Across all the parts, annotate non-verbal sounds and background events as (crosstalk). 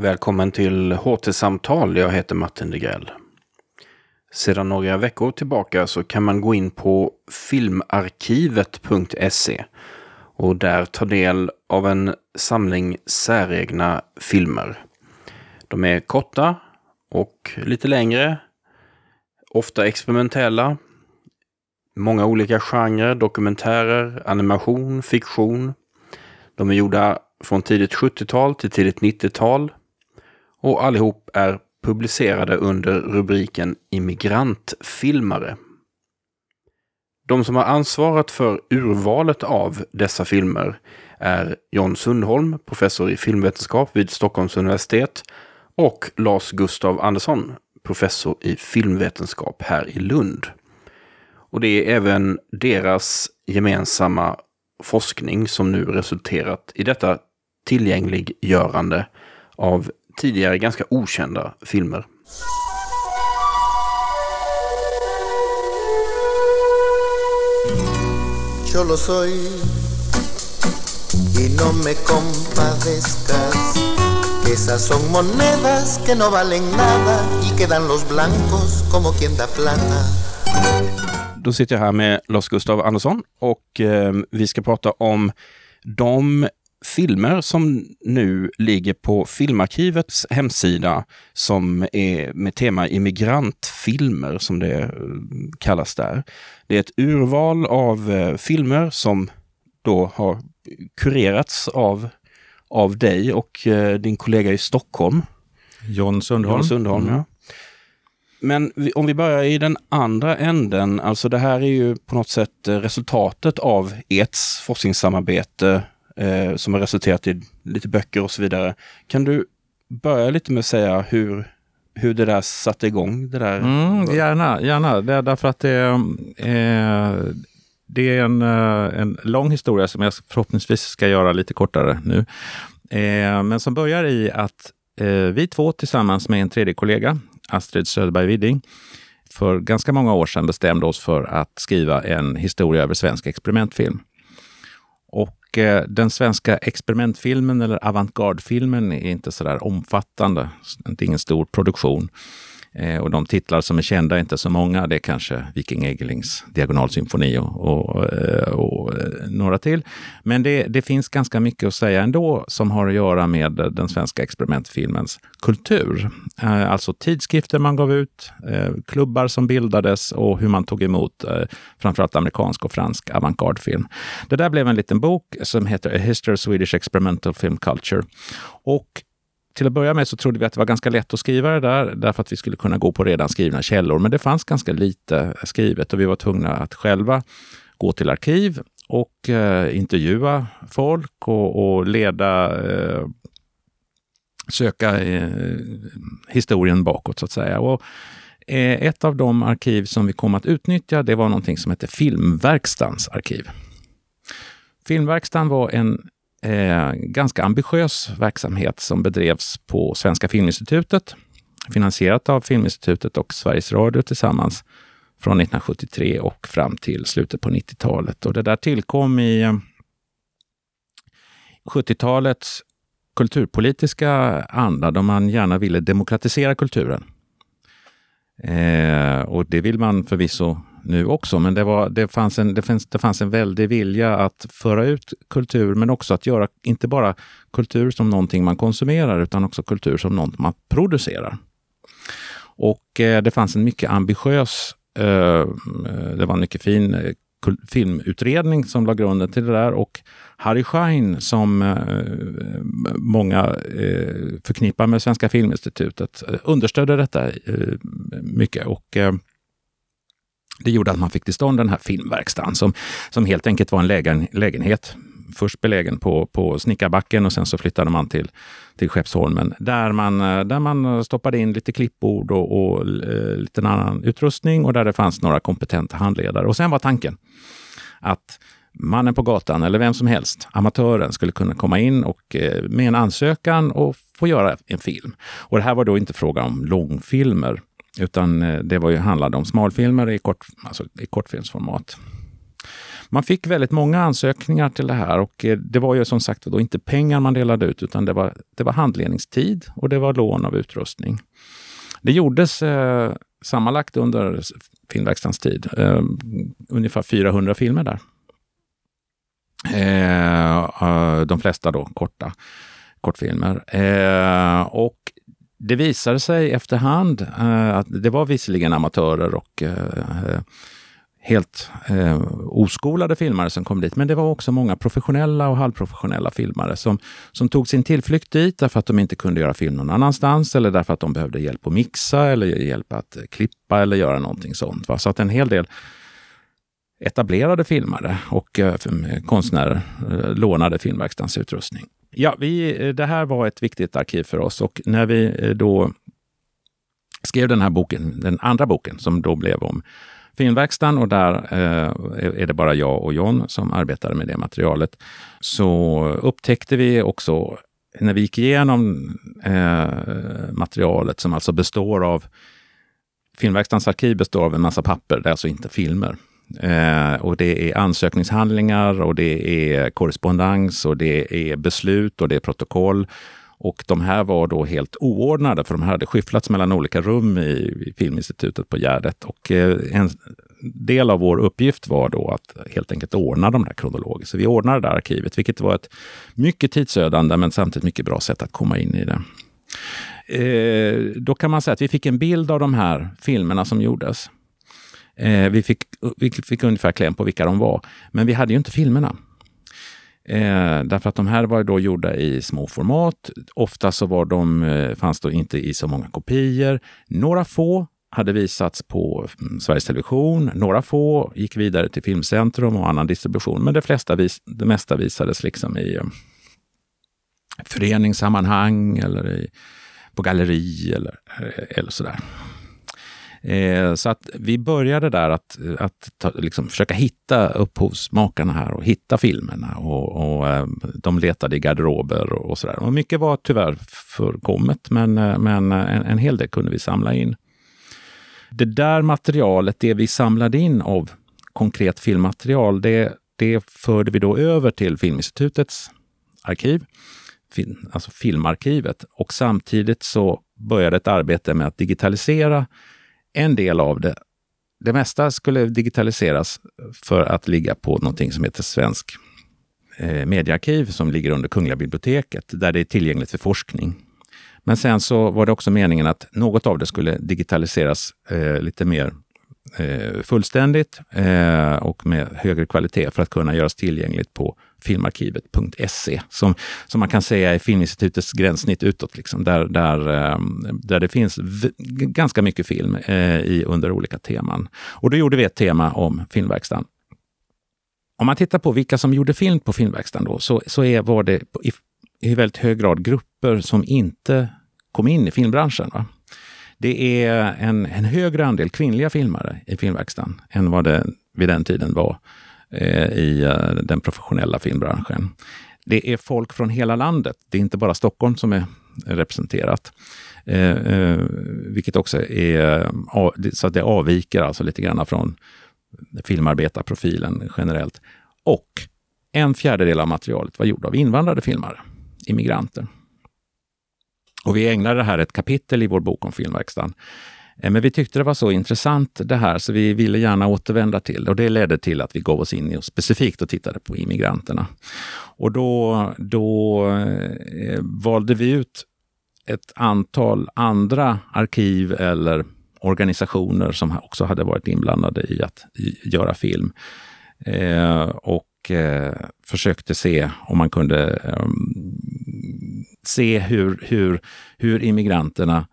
Välkommen till HT-samtal. Jag heter Martin Degrell. Sedan några veckor tillbaka så kan man gå in på filmarkivet.se och där ta del av en samling säregna filmer. De är korta och lite längre, ofta experimentella, många olika genrer, dokumentärer, animation, fiktion. De är gjorda från tidigt 70-tal till tidigt 90-tal och allihop är publicerade under rubriken immigrantfilmare. De som har ansvarat för urvalet av dessa filmer är John Sundholm, professor i filmvetenskap vid Stockholms universitet och Lars Gustav Andersson, professor i filmvetenskap här i Lund. Och det är även deras gemensamma forskning som nu resulterat i detta tillgängliggörande av tidigare ganska okända filmer. Yo lo soy y no me compadezcas. Esas son monedas que no valen nada y quedan los blancos como quien da plata. Då sitter jag här med Lars Gustav Andersson och eh, vi ska prata om de filmer som nu ligger på Filmarkivets hemsida som är med tema immigrantfilmer som det eh, kallas där. Det är ett urval av eh, filmer som då har kurerats av, av dig och eh, din kollega i Stockholm. John Sundholm. John Sundholm mm. ja. Men om vi börjar i den andra änden, alltså det här är ju på något sätt resultatet av ert forskningssamarbete eh, som har resulterat i lite böcker och så vidare. Kan du börja lite med att säga hur, hur det där satte igång? Det där? Mm, gärna, gärna. Det är därför att det, eh, det är en, eh, en lång historia som jag förhoppningsvis ska göra lite kortare nu. Eh, men som börjar i att eh, vi två tillsammans med en tredje kollega, Astrid Söderberg Widding, för ganska många år sedan bestämde oss för att skriva en historia över svensk experimentfilm. Och eh, den svenska experimentfilmen eller avantgardfilmen är inte så där omfattande. Det är ingen stor produktion. Eh, och de titlar som är kända är inte så många. Det är kanske Viking Egelings Diagonalsymfoni och, och, eh, och, eh, några till. Men det, det, finns ganska mycket att säga ändå som har att göra med den svenska experimentfilmens kultur. Eh, alltså tidskrifter man gav ut, klubbar som bildades och hur man tog emot framförallt amerikansk och fransk avantgardfilm. Det där blev en liten bok som heter A History of Swedish Experimental Film Culture. Och till att börja med så trodde vi att det var ganska lätt att skriva det där därför att vi skulle kunna gå på redan skrivna källor. Men det fanns ganska lite skrivet och vi var tvungna att själva gå till arkiv och eh, intervjua folk och, och leda eh, söka eh, historien bakåt så att säga. Och, eh, ett av de arkiv som vi kom att utnyttja, det var någonting som hette Filmverkstans arkiv. Filmverkstan var en eh, ganska ambitiös verksamhet som bedrevs på Svenska Filminstitutet, finansierat av Filminstitutet och Sveriges Radio tillsammans från 1973 och fram till slutet på 90-talet. Och det där tillkom i eh, 70-talets kulturpolitiska anda då man gärna ville demokratisera kulturen. Eh, och det vill man förvisso nu också, men det, var, det, fanns en, det, fanns, det fanns en väldig vilja att föra ut kultur, men också att göra inte bara kultur som någonting man konsumerar, utan också kultur som något man producerar. Och eh, det fanns en mycket ambitiös, eh, det var en mycket fin eh, filmutredning som la grunden till det där och Harry Schein som eh, många eh, förknippar med Svenska Filminstitutet eh, understödde detta eh, mycket och eh, det gjorde att man fick till stånd den här filmverkstaden som, som helt enkelt var en lägen, lägenhet. Först belägen på, på Snickarbacken och sen så flyttade man till, till Skeppsholmen där man, där man stoppade in lite klippbord och, och eh, lite annan utrustning och där det fanns några kompetenta handledare. Och sen var tanken att mannen på gatan eller vem som helst, amatören, skulle kunna komma in och eh, med en ansökan och få göra en film. Och det här var då inte fråga om långfilmer utan eh, det var ju, handlade om smalfilmer i, kort, alltså i kortfilmsformat. Man fick väldigt många ansökningar till det här och eh, det var ju som sagt då inte pengar man delade ut utan det var, det var handledningstid och det var lån av utrustning. Det gjordes eh, sammanlagt under filmverkstadens tid eh, ungefär 400 filmer där. Eh, eh, de flesta då korta kortfilmer. Eh, och det visade sig efterhand eh, att det var visserligen amatörer och eh, eh, helt eh, oskolade filmare som kom dit, men det var också många professionella och halvprofessionella filmare som, som tog sin tillflykt dit därför att de inte kunde göra film någon annanstans eller därför att de behövde hjälp att mixa eller hjälp att eh, klippa eller göra någonting sånt. Va? Så att en hel del etablerade filmare och eh, konstnärer eh, lånade filmverkstadens utrustning. Ja, vi, eh, det här var ett viktigt arkiv för oss och när vi eh, då skrev den här boken, den andra boken som då blev om filmverkstaden och där eh, är det bara jag och John som arbetar med det materialet. Så upptäckte vi också när vi gick igenom eh, materialet som alltså består av Filmverkstadens arkiv består av en massa papper, det är alltså inte filmer. Eh, och det är ansökningshandlingar och det är korrespondens och det är beslut och det är protokoll. Och de här var då helt oordnade för de hade skyfflats mellan olika rum i, i Filminstitutet på Gärdet. Och eh, en del av vår uppgift var då att helt enkelt ordna de här kronologiskt. Så vi ordnade det där arkivet, vilket var ett mycket tidsödande men samtidigt mycket bra sätt att komma in i det. Eh, då kan man säga att vi fick en bild av de här filmerna som gjordes. Eh, vi, fick, vi fick ungefär kläm på vilka de var, men vi hade ju inte filmerna. Eh, därför att de här var då gjorda i små format. Ofta så var de, eh, fanns de inte i så många kopior. Några få hade visats på mm, Sveriges Television. Några få gick vidare till Filmcentrum och annan distribution. Men det, flesta vis, det mesta visades liksom i eh, föreningssammanhang eller i, på galleri eller, eh, eller sådär. Eh, så att vi började där att, att ta, liksom försöka hitta upphovsmakarna här och hitta filmerna. Och, och eh, de letade i garderober och, och sådär. Och mycket var tyvärr förkommet, men, eh, men eh, en, en hel del kunde vi samla in. Det där materialet, det vi samlade in av konkret filmmaterial, det, det förde vi då över till Filminstitutets arkiv, film, alltså filmarkivet. Och samtidigt så började ett arbete med att digitalisera en del av det. Det mesta skulle digitaliseras för att ligga på någonting som heter Svensk eh, mediearkiv som ligger under Kungliga biblioteket där det är tillgängligt för forskning. Men sen så var det också meningen att något av det skulle digitaliseras eh, lite mer Eh, fullständigt eh, och med högre kvalitet för att kunna göras tillgängligt på filmarkivet.se som, som man kan säga är Filminstitutets gränssnitt utåt, liksom, där, där, ehm, där det finns ganska mycket film eh, i, under olika teman. Och då gjorde vi ett tema om filmverkstaden. Om man tittar på vilka som gjorde film på filmverkstaden då, så, så är, var det i, i väldigt hög grad grupper som inte kom in i filmbranschen. Va? Det är en, en högre andel kvinnliga filmare i filmverkstaden än vad det vid den tiden var eh, i eh, den professionella filmbranschen. Det är folk från hela landet. Det är inte bara Stockholm som är representerat. Eh, eh vilket också är eh, så att det avviker alltså lite grann från filmarbetarprofilen generellt. Och en fjärdedel av materialet var gjort av invandrade filmare, immigranter. Och vi ägnade det här ett kapitel i vår bok om filmverkstaden. Eh, men vi tyckte det var så intressant det här så vi ville gärna återvända till det. Och det ledde till att vi gav oss in i och specifikt och tittade på immigranterna. Och då, då eh, valde vi ut ett antal andra arkiv eller organisationer som också hade varit inblandade i att göra film. Eh, och eh, försökte se om man kunde ehm, se hur, hur, hur immigranterna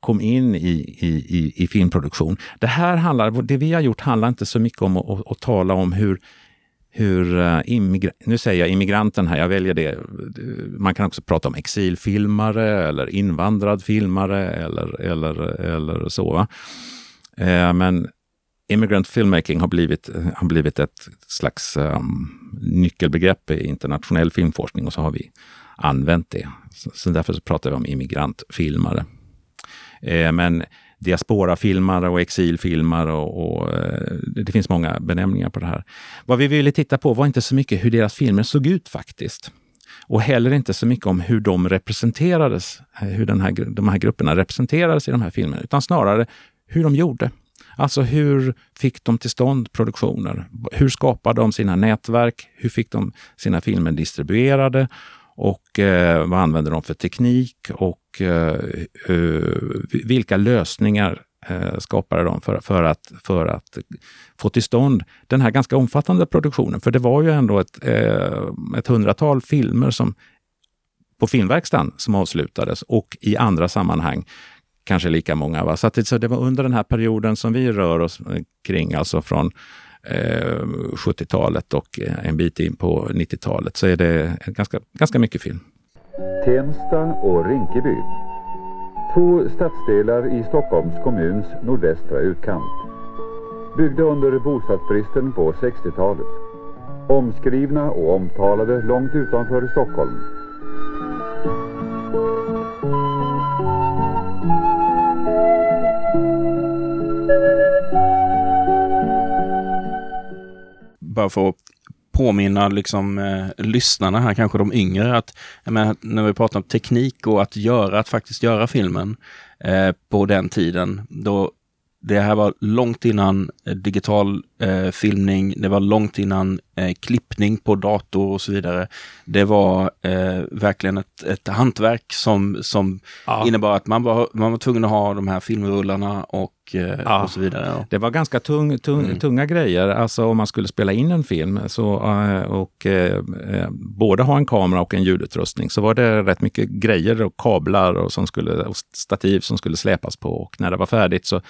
kom in i, i, i, i, filmproduktion. Det här handlar, det vi har gjort handlar inte så mycket om att, att, att tala om hur, hur eh, immigra- nu säger jag immigranten här, jag väljer det. Man kan också prata om exilfilmare eller invandrad filmare eller, eller, eller så. Va? Eh, men immigrant filmmaking har blivit, har blivit ett slags um, nyckelbegrepp i internationell filmforskning och så har vi använt det. Så, så därför så pratar vi om immigrantfilmare. Eh, men diasporafilmare och exilfilmare och, och eh, det finns många benämningar på det här. Vad vi ville titta på var inte så mycket hur deras filmer såg ut faktiskt. Och heller inte så mycket om hur de representerades, eh, hur den här, de här grupperna representerades i de här filmerna, utan snarare hur de gjorde. Alltså hur fick de till stånd produktioner? Hur skapade de sina nätverk? Hur fick de sina filmer distribuerade? Och eh, vad använde de för teknik? Och eh, eh, vilka lösningar eh, skapade de för, för, att, för att få till stånd den här ganska omfattande produktionen? För det var ju ändå ett, eh, ett hundratal filmer som på filmverkstaden som avslutades och i andra sammanhang kanske lika många. Va? Så, att, så det var under den här perioden som vi rör oss kring, alltså från eh, 70-talet och eh, en bit in på 90-talet, så är det ganska, ganska mycket film. Tensta och Rinkeby. Två stadsdelar i Stockholms kommuns nordvästra utkant. Byggda under bostadsbristen på 60-talet. Omskrivna och omtalade långt utanför Stockholm. Bara för att påminna liksom, eh, lyssnarna här, kanske de yngre, att menar, när vi pratar om teknik och att göra, att faktiskt göra filmen eh, på den tiden, då det här var långt innan digital eh, filmning, det var långt innan eh, klippning på dator och så vidare. Det var eh, verkligen ett, ett hantverk som, som ja. innebar att man var, man var tvungen att ha de här filmrullarna och, eh, ja. och så vidare. Det var ganska tung, tung, mm. tunga grejer, alltså om man skulle spela in en film så, eh, och både ha en kamera och en ljudutrustning så var det rätt mycket grejer och kablar och, som skulle, och stativ som skulle släpas på och när det var färdigt så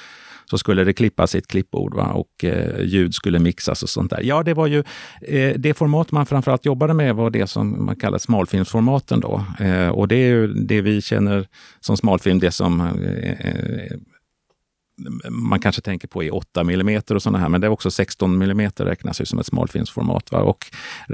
så skulle det klippas i ett klippbord va? och eh, ljud skulle mixas och sånt där. Ja, det var ju eh, det format man framförallt jobbade med var det som man kallar smalfilmsformaten då. Eh, och det är ju det vi känner som smalfilm, det som eh, eh man kanske tänker på i 8 mm och sådana här, men det är också 16 mm räknas ju som ett smalfilmsformat. Va? Och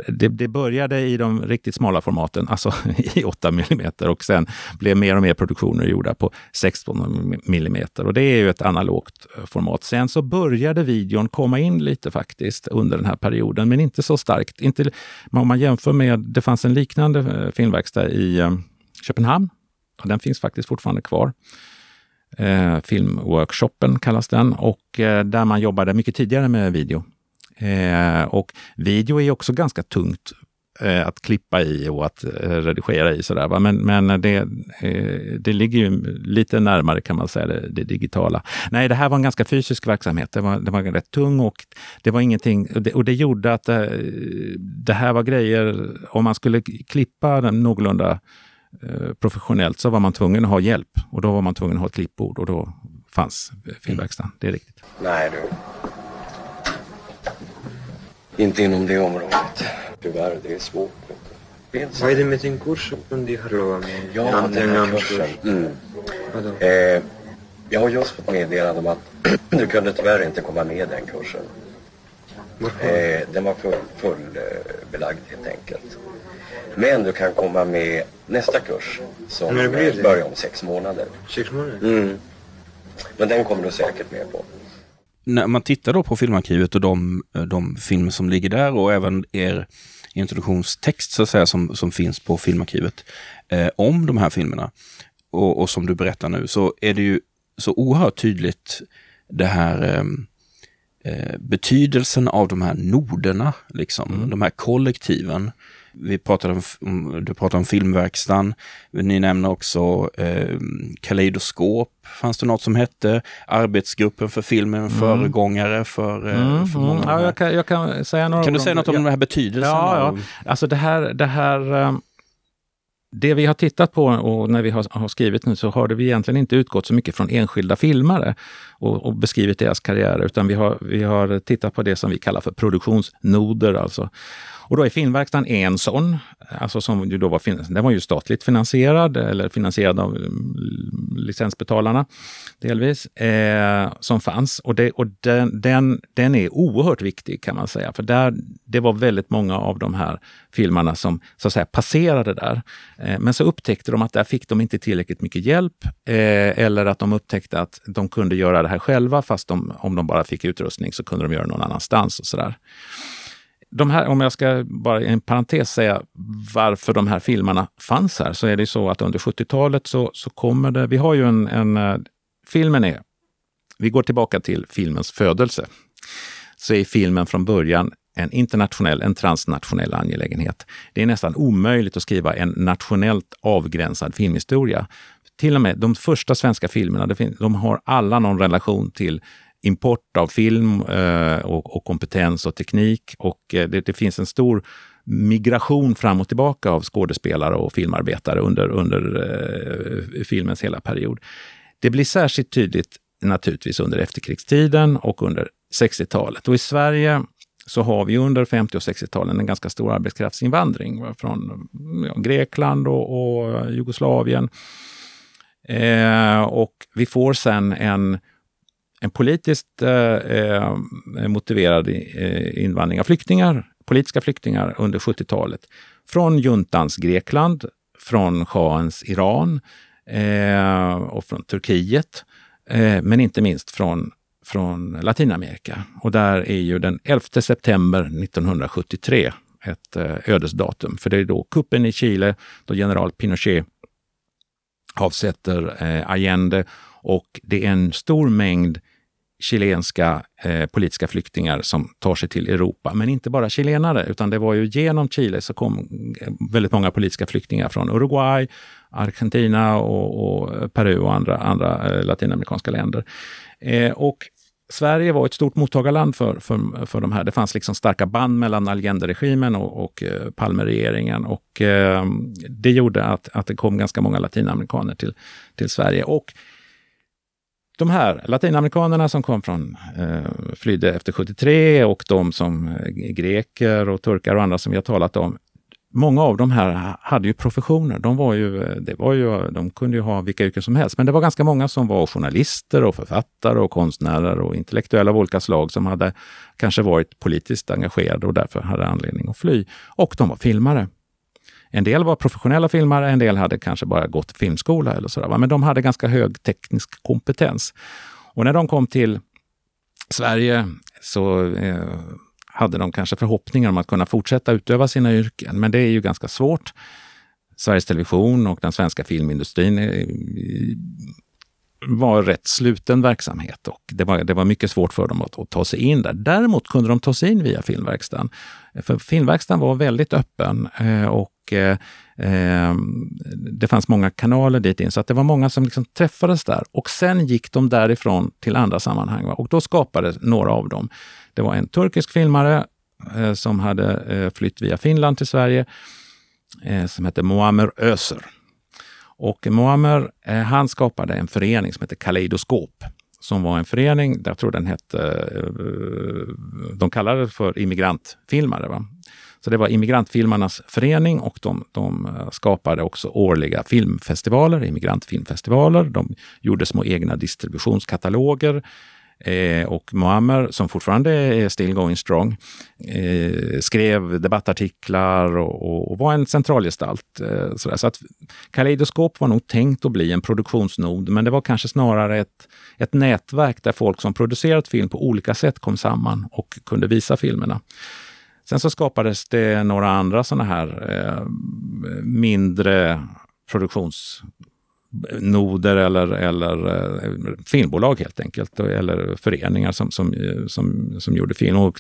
det, det, började i de riktigt smala formaten, alltså (laughs) i 8 mm och sen blev mer och mer produktioner gjorda på 16 mm. Och det är ju ett analogt eh, format. Sen så började videon komma in lite faktiskt under den här perioden, men inte så starkt. Inte, om man jämför med, det fanns en liknande eh, filmverkstad i eh, Köpenhamn. Och den finns faktiskt fortfarande kvar. Eh, filmworkshopen kallas den och eh, där man jobbade mycket tidigare med video. Eh, och video är också ganska tungt eh, att klippa i och att eh, redigera i. Sådär, va? Men, men det, eh, det ligger ju lite närmare kan man säga det, det, digitala. Nej, det här var en ganska fysisk verksamhet. Det var, det var rätt tung och det var ingenting och det, och det gjorde att eh, det här var grejer, om man skulle klippa den någorlunda professionellt så var man tvungen att ha hjälp och då var man tvungen att ha ett klippbord och då fanns filmverkstaden. Det är riktigt. Nej du. Inte inom det området. Tyvärr, det är svårt. Vad är det med din kurs som du har lovat med? Ja, den här kursen. Mm. Eh, jag har just fått meddelande om att (clears throat) du kunde tyvärr inte komma med den kursen. Eh, den var full, full eh, belagd helt enkelt. Men du kan komma med nästa kurs som börjar om sex månader. Sex månader? Mm. Men den kommer du säkert med på. När man tittar då på Filmarkivet och de, de filmer som ligger där och även er introduktionstext så att säga som, som finns på Filmarkivet eh, om de här filmerna och, och, som du berättar nu så är det ju så oerhört tydligt det här eh, eh betydelsen av de här noderna, liksom, mm. de här kollektiven. Vi pratade om, du pratade om filmverkstan. Ni nämner också eh, Kaleidoskop, fanns det något som hette. Arbetsgruppen för filmen, mm. föregångare för, eh, mm, för många. Mm. Ja, jag, kan, jag kan säga några Kan du säga något om ja, den här betydelsen? Ja, ja. alltså det här, det här um det vi har tittat på och när vi har, skrivit nu så har det vi egentligen inte utgått så mycket från enskilda filmare och, och, beskrivit deras karriärer, utan vi har, vi har tittat på det som vi kallar för produktionsnoder. Alltså. Och då är Filmverkstaden en sån, alltså som ju då var, den var ju statligt finansierad eller finansierad av mm, licensbetalarna delvis, eh, som fanns. Och, det, och den, den, den är oerhört viktig kan man säga, för där, det var väldigt många av de här filmerna som så att säga passerade där. Eh, men så upptäckte de att där fick de inte tillräckligt mycket hjälp eh, eller att de upptäckte att de kunde göra det här själva fast de, om de bara fick utrustning så kunde de göra det någon annanstans och sådär de här, om jag ska bara i en parentes säga varför de här filmerna fanns här, så är det så att under 70-talet så, så kommer det, vi har ju en, en eh, filmen är, vi går tillbaka till filmens födelse, så är filmen från början en internationell, en transnationell angelägenhet. Det är nästan omöjligt att skriva en nationellt avgränsad filmhistoria. Till och med de första svenska filmerna, de har alla någon relation till import av film eh, och, och, kompetens och teknik. Och eh, det, det, finns en stor migration fram och tillbaka av skådespelare och filmarbetare under, under eh, filmens hela period. Det blir särskilt tydligt naturligtvis under efterkrigstiden och under 60-talet. Och i Sverige så har vi under 50 och 60-talen en ganska stor arbetskraftsinvandring från ja, Grekland och, och Jugoslavien. Eh, och vi får sen en en politiskt eh, eh motiverad eh, invandring av flyktingar, politiska flyktingar under 70-talet. Från juntans Grekland, från shahens Iran eh, och från Turkiet. Eh, men inte minst från, från Latinamerika. Och där är ju den 11 september 1973 ett eh, ödesdatum. För det är då kuppen i Chile, då general Pinochet avsätter eh, Allende och det är en stor mängd chilenska eh, politiska flyktingar som tar sig till Europa. Men inte bara chilenare, utan det var ju genom Chile så kom eh, väldigt många politiska flyktingar från Uruguay, Argentina och, och Peru och andra, andra eh, latinamerikanska länder. Eh, och Sverige var ett stort mottagarland för, för, för de här. Det fanns liksom starka band mellan Allende-regimen och, och eh, Palmeregeringen Och eh, det gjorde att, att det kom ganska många latinamerikaner till, till Sverige. Och de här latinamerikanerna som kom från, eh, flydde efter 73 och de som eh, greker och turkar och andra som vi har talat om. Många av de här hade ju professioner. De, var ju, eh, det var ju, de kunde ju ha vilka yrken som helst, men det var ganska många som var journalister och författare och konstnärer och intellektuella av olika slag som hade kanske varit politiskt engagerade och därför hade anledning att fly. Och de var filmare. En del var professionella filmare, en del hade kanske bara gått filmskola eller sådär. Men de hade ganska hög teknisk kompetens. Och när de kom till Sverige så eh, hade de kanske förhoppningar om att kunna fortsätta utöva sina yrken. Men det är ju ganska svårt. Sveriges Television och den svenska filmindustrin var rätt sluten verksamhet och det var, det var mycket svårt för dem att, att, ta sig in där. Däremot kunde de ta sig in via filmverkstaden. För filmverkstaden var väldigt öppen eh, och eh, eh, det fanns många kanaler dit in, så att det var många som liksom träffades där. Och sen gick de därifrån till andra sammanhang och då skapades några av dem. Det var en turkisk filmare som hade flytt via Finland till Sverige som hette Muammer Özer. Och Muammer, eh, han skapade en förening som heter Kaleidoskop som var en förening, jag tror den hette, eh, de kallade det för immigrantfilmare. Va? Så det var Immigrantfilmarnas förening och de, de, eh, skapade också årliga filmfestivaler, immigrantfilmfestivaler. De gjorde små egna distributionskataloger Eh, och Muammer, som fortfarande är still going strong, eh, skrev debattartiklar och, och, och, var en centralgestalt. Eh, sådär. Så att Kaleidoskop var nog tänkt att bli en produktionsnod, men det var kanske snarare ett, ett nätverk där folk som producerat film på olika sätt kom samman och kunde visa filmerna. Sen så skapades det några andra sådana här eh, mindre produktions noder eller, eller eh, filmbolag helt enkelt, eller föreningar som, som, eh, som, som gjorde film. Och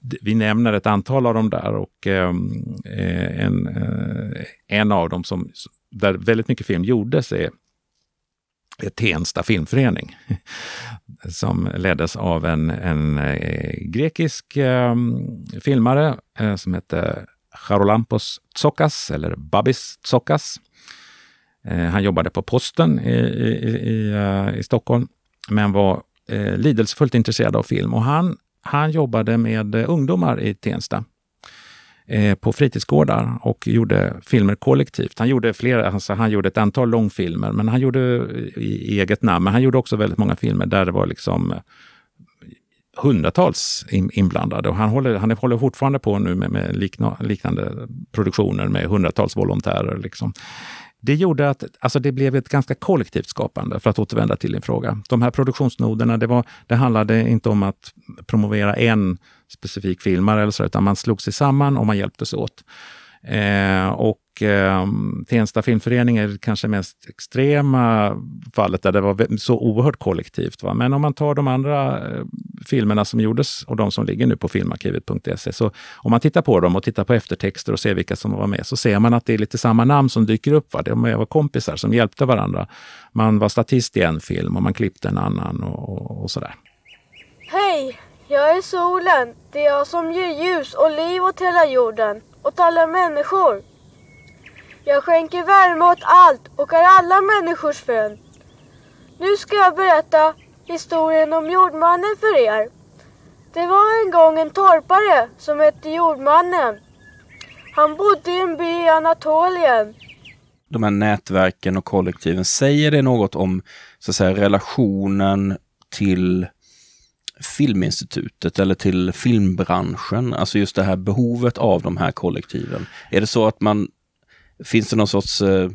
vi nämner ett antal av dem där och ehm, eh, en, eh, en av dem som, där väldigt mycket film gjordes är Tensta filmförening (laughs) som leddes av en, en eh, grekisk ehm, filmare eh, som hette Charolampos Tsokas eller Babis Tsokas. Eh, han jobbade på posten i, i, i, eh, i Stockholm, men var eh, lidelsefullt intresserad av film. Och han, han jobbade med eh, ungdomar i Tensta. eh, på fritidsgårdar och gjorde filmer kollektivt. Han gjorde, flera, alltså han gjorde ett antal långfilmer, men han gjorde i eget namn. Men han gjorde också väldigt många filmer där det var liksom hundratals inblandade. Och han håller, han håller fortfarande på nu med, med likna, liknande produktioner med hundratals volontärer. Liksom. Det gjorde att alltså det blev ett ganska kollektivt skapande, för att återvända till din fråga. De här produktionsnoderna, det, var, det handlade inte om att promovera en specifik filmare, eller så, utan man slog sig samman och man hjälptes åt. Eh, och eh, Tensta filmförening är kanske mest extrema fallet där det var så oerhört kollektivt. Va? Men om man tar de andra eh, filmerna som gjordes och de som ligger nu på filmarkivet.se, så om man tittar på dem och tittar på eftertexter och ser vilka som var med, så ser man att det är lite samma namn som dyker upp. Va? De var kompisar som hjälpte varandra. Man var statist i en film och man klippte en annan och, och, och sådär. Hej! Jag är solen. Det är jag som ger ljus och liv åt hela jorden åt alla människor. Jag skänker värme åt allt och är alla människors vän. Nu ska jag berätta historien om jordmannen för er. Det var en gång en torpare som hette Jordmannen. Han bodde i en by i Anatolien. De här nätverken och kollektiven, säger det något om så att säga, relationen till Filminstitutet eller till filmbranschen? Alltså just det här behovet av de här kollektiven. Är det så att man, finns det någon sorts eh,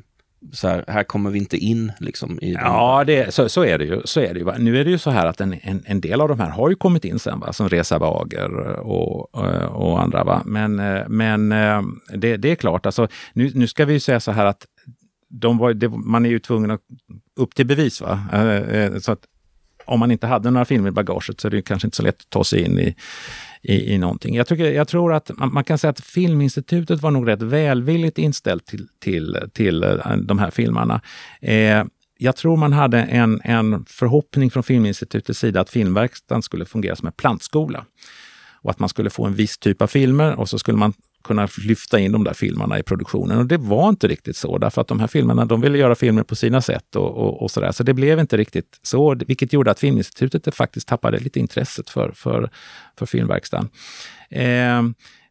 så här, här kommer vi inte in liksom? I ja, det, så, så, är det ju. Så är det ju. Nu är det ju så här att en, en, en del av de här har ju kommit in sen, va? som Reza Wager och, eh, och, andra. Va? Men, eh, men eh, det, det är klart, alltså, nu, nu ska vi ju säga så här att de var, det, man är ju tvungen att upp till bevis. Va? Så att om man inte hade några filmer i bagaget så är det kanske inte så lätt att ta sig in i, i, i någonting. Jag, tycker, jag tror att man, man, kan säga att Filminstitutet var nog rätt välvilligt inställt till, till, till eh, de här filmerna. Eh, jag tror man hade en, en förhoppning från Filminstitutets sida att filmverkstaden skulle fungera som en plantskola. Och att man skulle få en viss typ av filmer och så skulle man kunna lyfta in de där filmerna i produktionen. Och det var inte riktigt så, därför att de här filmerna, de ville göra filmer på sina sätt och, och, och sådär. Så det blev inte riktigt så, vilket gjorde att Filminstitutet faktiskt tappade lite intresset för, för, för filmverkstaden. Eh,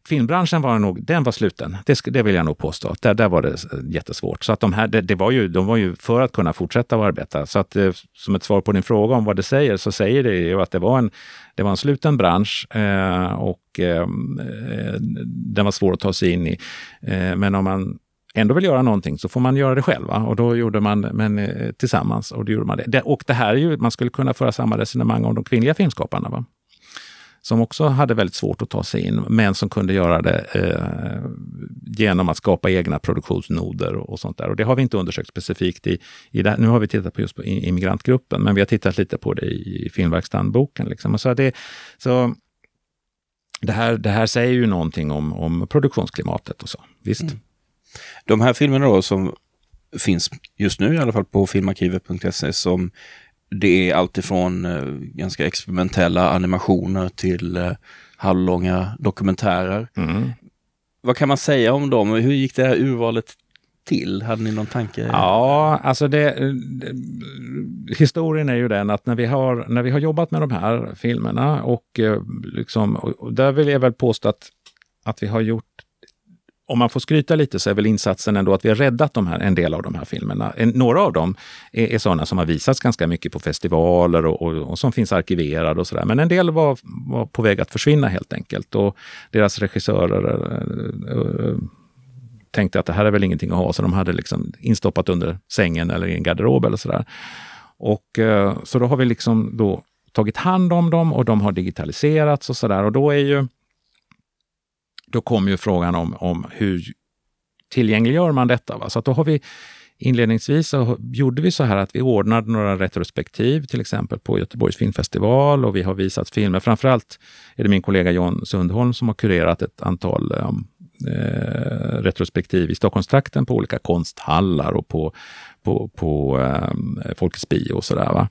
filmbranschen var nog, den var sluten. Det, det vill jag nog påstå. Där, där var det jättesvårt. Så att de här, det, det, var ju, de var ju för att kunna fortsätta att arbeta. Så att eh, som ett svar på din fråga om vad det säger, så säger det ju att det var en, det var en sluten bransch eh, och ehm, eh, den var svår att ta sig in i. Eh, men om man ändå vill göra någonting så får man göra det själv. Va? Och då gjorde man men, eh, tillsammans och då gjorde man det. Och det här är ju, man skulle kunna föra samma resonemang om de kvinnliga filmskaparna. Va? Som också hade väldigt svårt att ta sig in, men som kunde göra det eh, genom att skapa egna produktionsnoder och, sånt där. Och det har vi inte undersökt specifikt i, i det, Nu har vi tittat på just på immigrantgruppen, men vi har tittat lite på det i filmverkstadenboken. Liksom. så det, så det, här, det här säger ju någonting om, om produktionsklimatet och så. Visst. Mm. De här filmerna då som finns just nu i alla fall på filmarkivet.se som det är alltifrån eh, ganska experimentella animationer till eh, halvlånga dokumentärer. Mm. Vad kan man säga om dem? Hur gick det här urvalet till? Hade ni någon tanke? Ja, alltså det, det, historien är ju den att när vi har, när vi har jobbat med de här filmerna och, eh, liksom, och där vill jag väl påstå att, att vi har gjort om man får skryta lite så är väl insatsen ändå att vi har räddat de här, en del av de här filmerna. En, några av dem är, är sådana som har visats ganska mycket på festivaler och, och, och som finns arkiverade och sådär. Men en del var, var på väg att försvinna helt enkelt och deras regissörer äh, äh, tänkte att det här är väl ingenting att ha, så de hade liksom instoppat under sängen eller i en garderob eller sådär. Och äh, så då har vi liksom då tagit hand om dem och de har digitaliserats och sådär. Och då är ju då kommer ju frågan om, om hur tillgängliggör man detta? Va? Så att då har vi Inledningsvis så gjorde vi så här att vi ordnade några retrospektiv, till exempel på Göteborgs filmfestival och vi har visat filmer. Framförallt är det min kollega John Sundholm som har kurerat ett antal ehm, eh, retrospektiv i Stockholmstrakten på olika konsthallar och på, på, på eh, Folkets bio och sådär.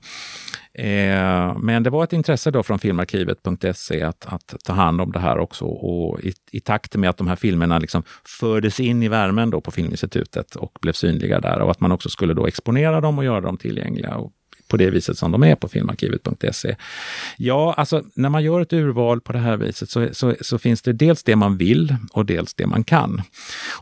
Eh, men det var ett intresse då från filmarkivet.se att, att, ta hand om det här också och i, i takt med att de här filmerna liksom fördes in i värmen då på Filminstitutet och blev synliga där och att man också skulle då exponera dem och göra dem tillgängliga. Och på det viset som de är på filmarkivet.se. Ja, alltså när man gör ett urval på det här viset så, så, så, finns det dels det man vill och dels det man kan.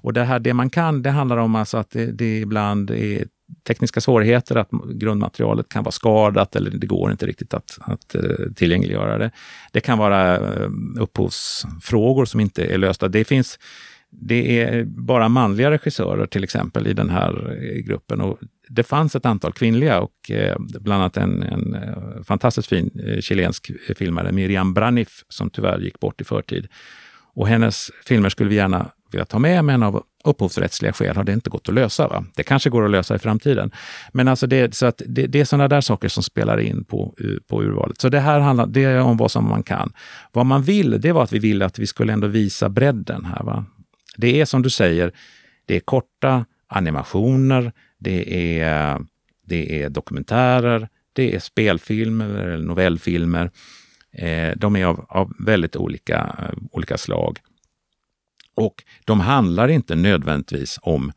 Och det här det man kan, det handlar om alltså att det, det ibland är tekniska svårigheter, att grundmaterialet kan vara skadat eller det går inte riktigt att, att eh, tillgängliggöra det. Det kan vara eh, upphovsfrågor som inte är lösta. Det finns det är bara manliga regissörer till exempel i den här eh, gruppen. Och det fanns ett antal kvinnliga och bland annat en, en fantastiskt fin chilensk filmare, Miriam Braniff, som tyvärr gick bort i förtid. Och hennes filmer skulle vi gärna vilja ta med, men av upphovsrättsliga skäl har det inte gått att lösa. Va? Det kanske går att lösa i framtiden. Men alltså det, så att det, det är sådana där saker som spelar in på, eh, på urvalet. Så det här handlar det är om vad som man kan. Vad man vill, det var att vi ville att vi skulle ändå visa bredden här. Va? Det är som du säger, det är korta animationer, det är, det är dokumentärer, det är spelfilmer eller novellfilmer. Eh, de är av, av väldigt olika, eh, olika slag. Och de handlar inte nödvändigtvis om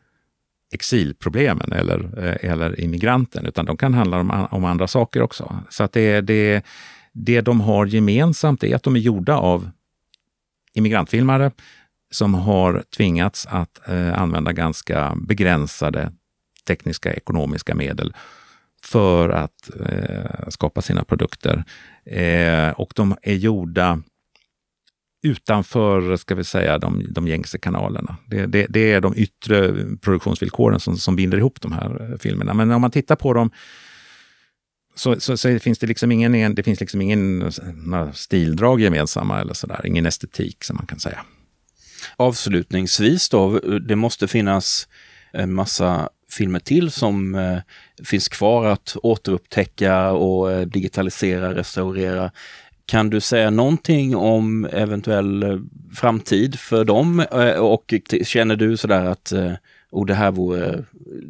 exilproblemen eller, eh, eller immigranten, utan de kan handla om, om andra saker också. Så att det, det, det de har gemensamt är att de är gjorda av immigrantfilmare som har tvingats att eh, använda ganska begränsade tekniska ekonomiska medel för att eh, skapa sina produkter. Eh, och de är gjorda utanför, ska vi säga, de, de gängse kanalerna. Det, det, det, är de yttre produktionsvillkoren som, som binder ihop de här eh, filmerna. Men om man tittar på dem så, så, så, finns det liksom ingen, det finns liksom ingen stildrag gemensamma eller sådär, ingen estetik som man kan säga. Avslutningsvis då, det måste finnas en massa filmer till som eh, finns kvar att återupptäcka och eh, digitalisera, restaurera. Kan du säga någonting om eventuell eh, framtid för dem eh, och känner du sådär att och det här vore,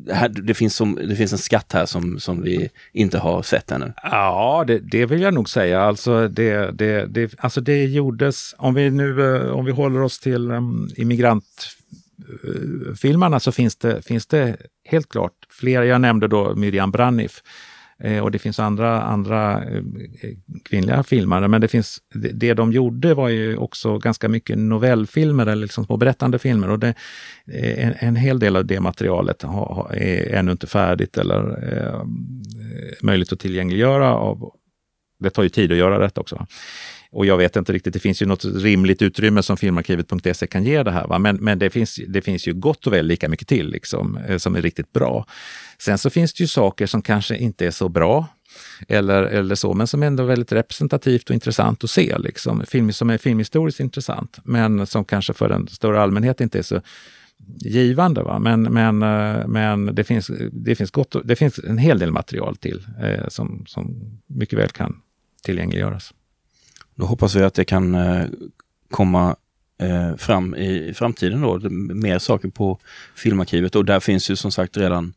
det, här, det, finns som, det finns en skatt här som, som vi inte har sett ännu. Ja, det, det vill jag nog säga. Alltså det, det, det, alltså det gjordes, om vi nu om vi håller oss till um, immigrantfilmerna så finns det, finns det helt klart flera. Jag nämnde då Miriam Braniff Eh, och det finns andra, andra eh, kvinnliga filmare, men det, finns, det, det de gjorde var ju också ganska mycket novellfilmer eller liksom små berättande filmer. Och det, eh, en, en hel del av det materialet är ännu inte färdigt eller eh, möjligt att tillgängliggöra. Av, det tar ju tid att göra rätt också. Och jag vet inte riktigt, det finns ju något rimligt utrymme som filmarkivet.se kan ge det här. Va? Men, men det, finns, det finns ju gott och väl lika mycket till liksom, eh, som är riktigt bra. Sen så finns det ju saker som kanske inte är så bra eller, eller så, men som ändå är väldigt representativt och intressant att se. Liksom. Film som är filmhistoriskt intressant, men som kanske för en större allmänhet inte är så givande. Va? Men, men, eh, men det, finns, det, finns gott, det finns en hel del material till eh, som, som mycket väl kan tillgängliggöras. Då hoppas vi att det kan eh, komma eh, fram i framtiden då, mer saker på Filmarkivet. Och där finns ju som sagt redan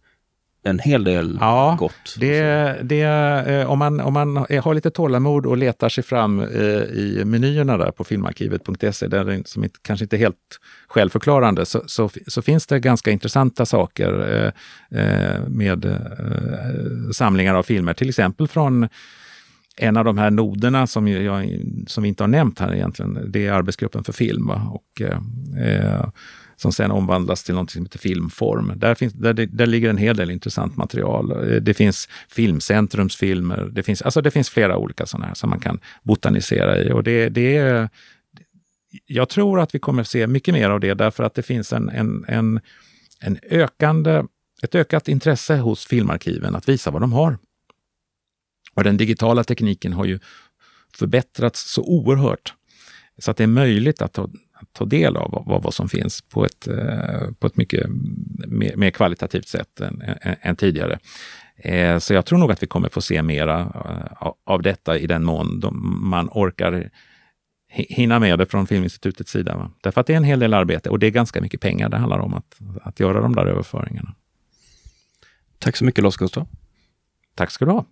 en hel del ja, gott. Det, det, eh, om, man, om man har lite tålamod och letar sig fram i menyerna där på filmarkivet.se, där som inte, kanske inte är helt självförklarande, så, så, så, finns det ganska intressanta saker med samlingar av filmer, till exempel från en av de här noderna som, jag, som vi inte har nämnt här egentligen, det är arbetsgruppen för film. Och, eh, som sen omvandlas till något som heter Filmform. Där, finns, där, där ligger en hel del intressant material. Eh, det finns Filmcentrums filmer. Det finns, alltså det finns flera olika sådana här som man kan botanisera i. Och det, det är, jag tror att vi kommer se mycket mer av det därför att det finns en, en, en, en ökande, ett ökat intresse hos filmarkiven att visa vad de har. Och den digitala tekniken har ju förbättrats så oerhört så att det är möjligt att ta, att ta del av vad, vad, som finns på ett, eh, på ett mycket mer, mer kvalitativt sätt än, än, än tidigare. Eh, så jag tror nog att vi kommer få se mera eh, av detta i den mån de, man orkar hinna med det från Filminstitutets sida. Va? Därför att det är en hel del arbete och det är ganska mycket pengar det handlar om att, att göra de där överföringarna. Tack så mycket Lars Gustav. Tack ska du ha.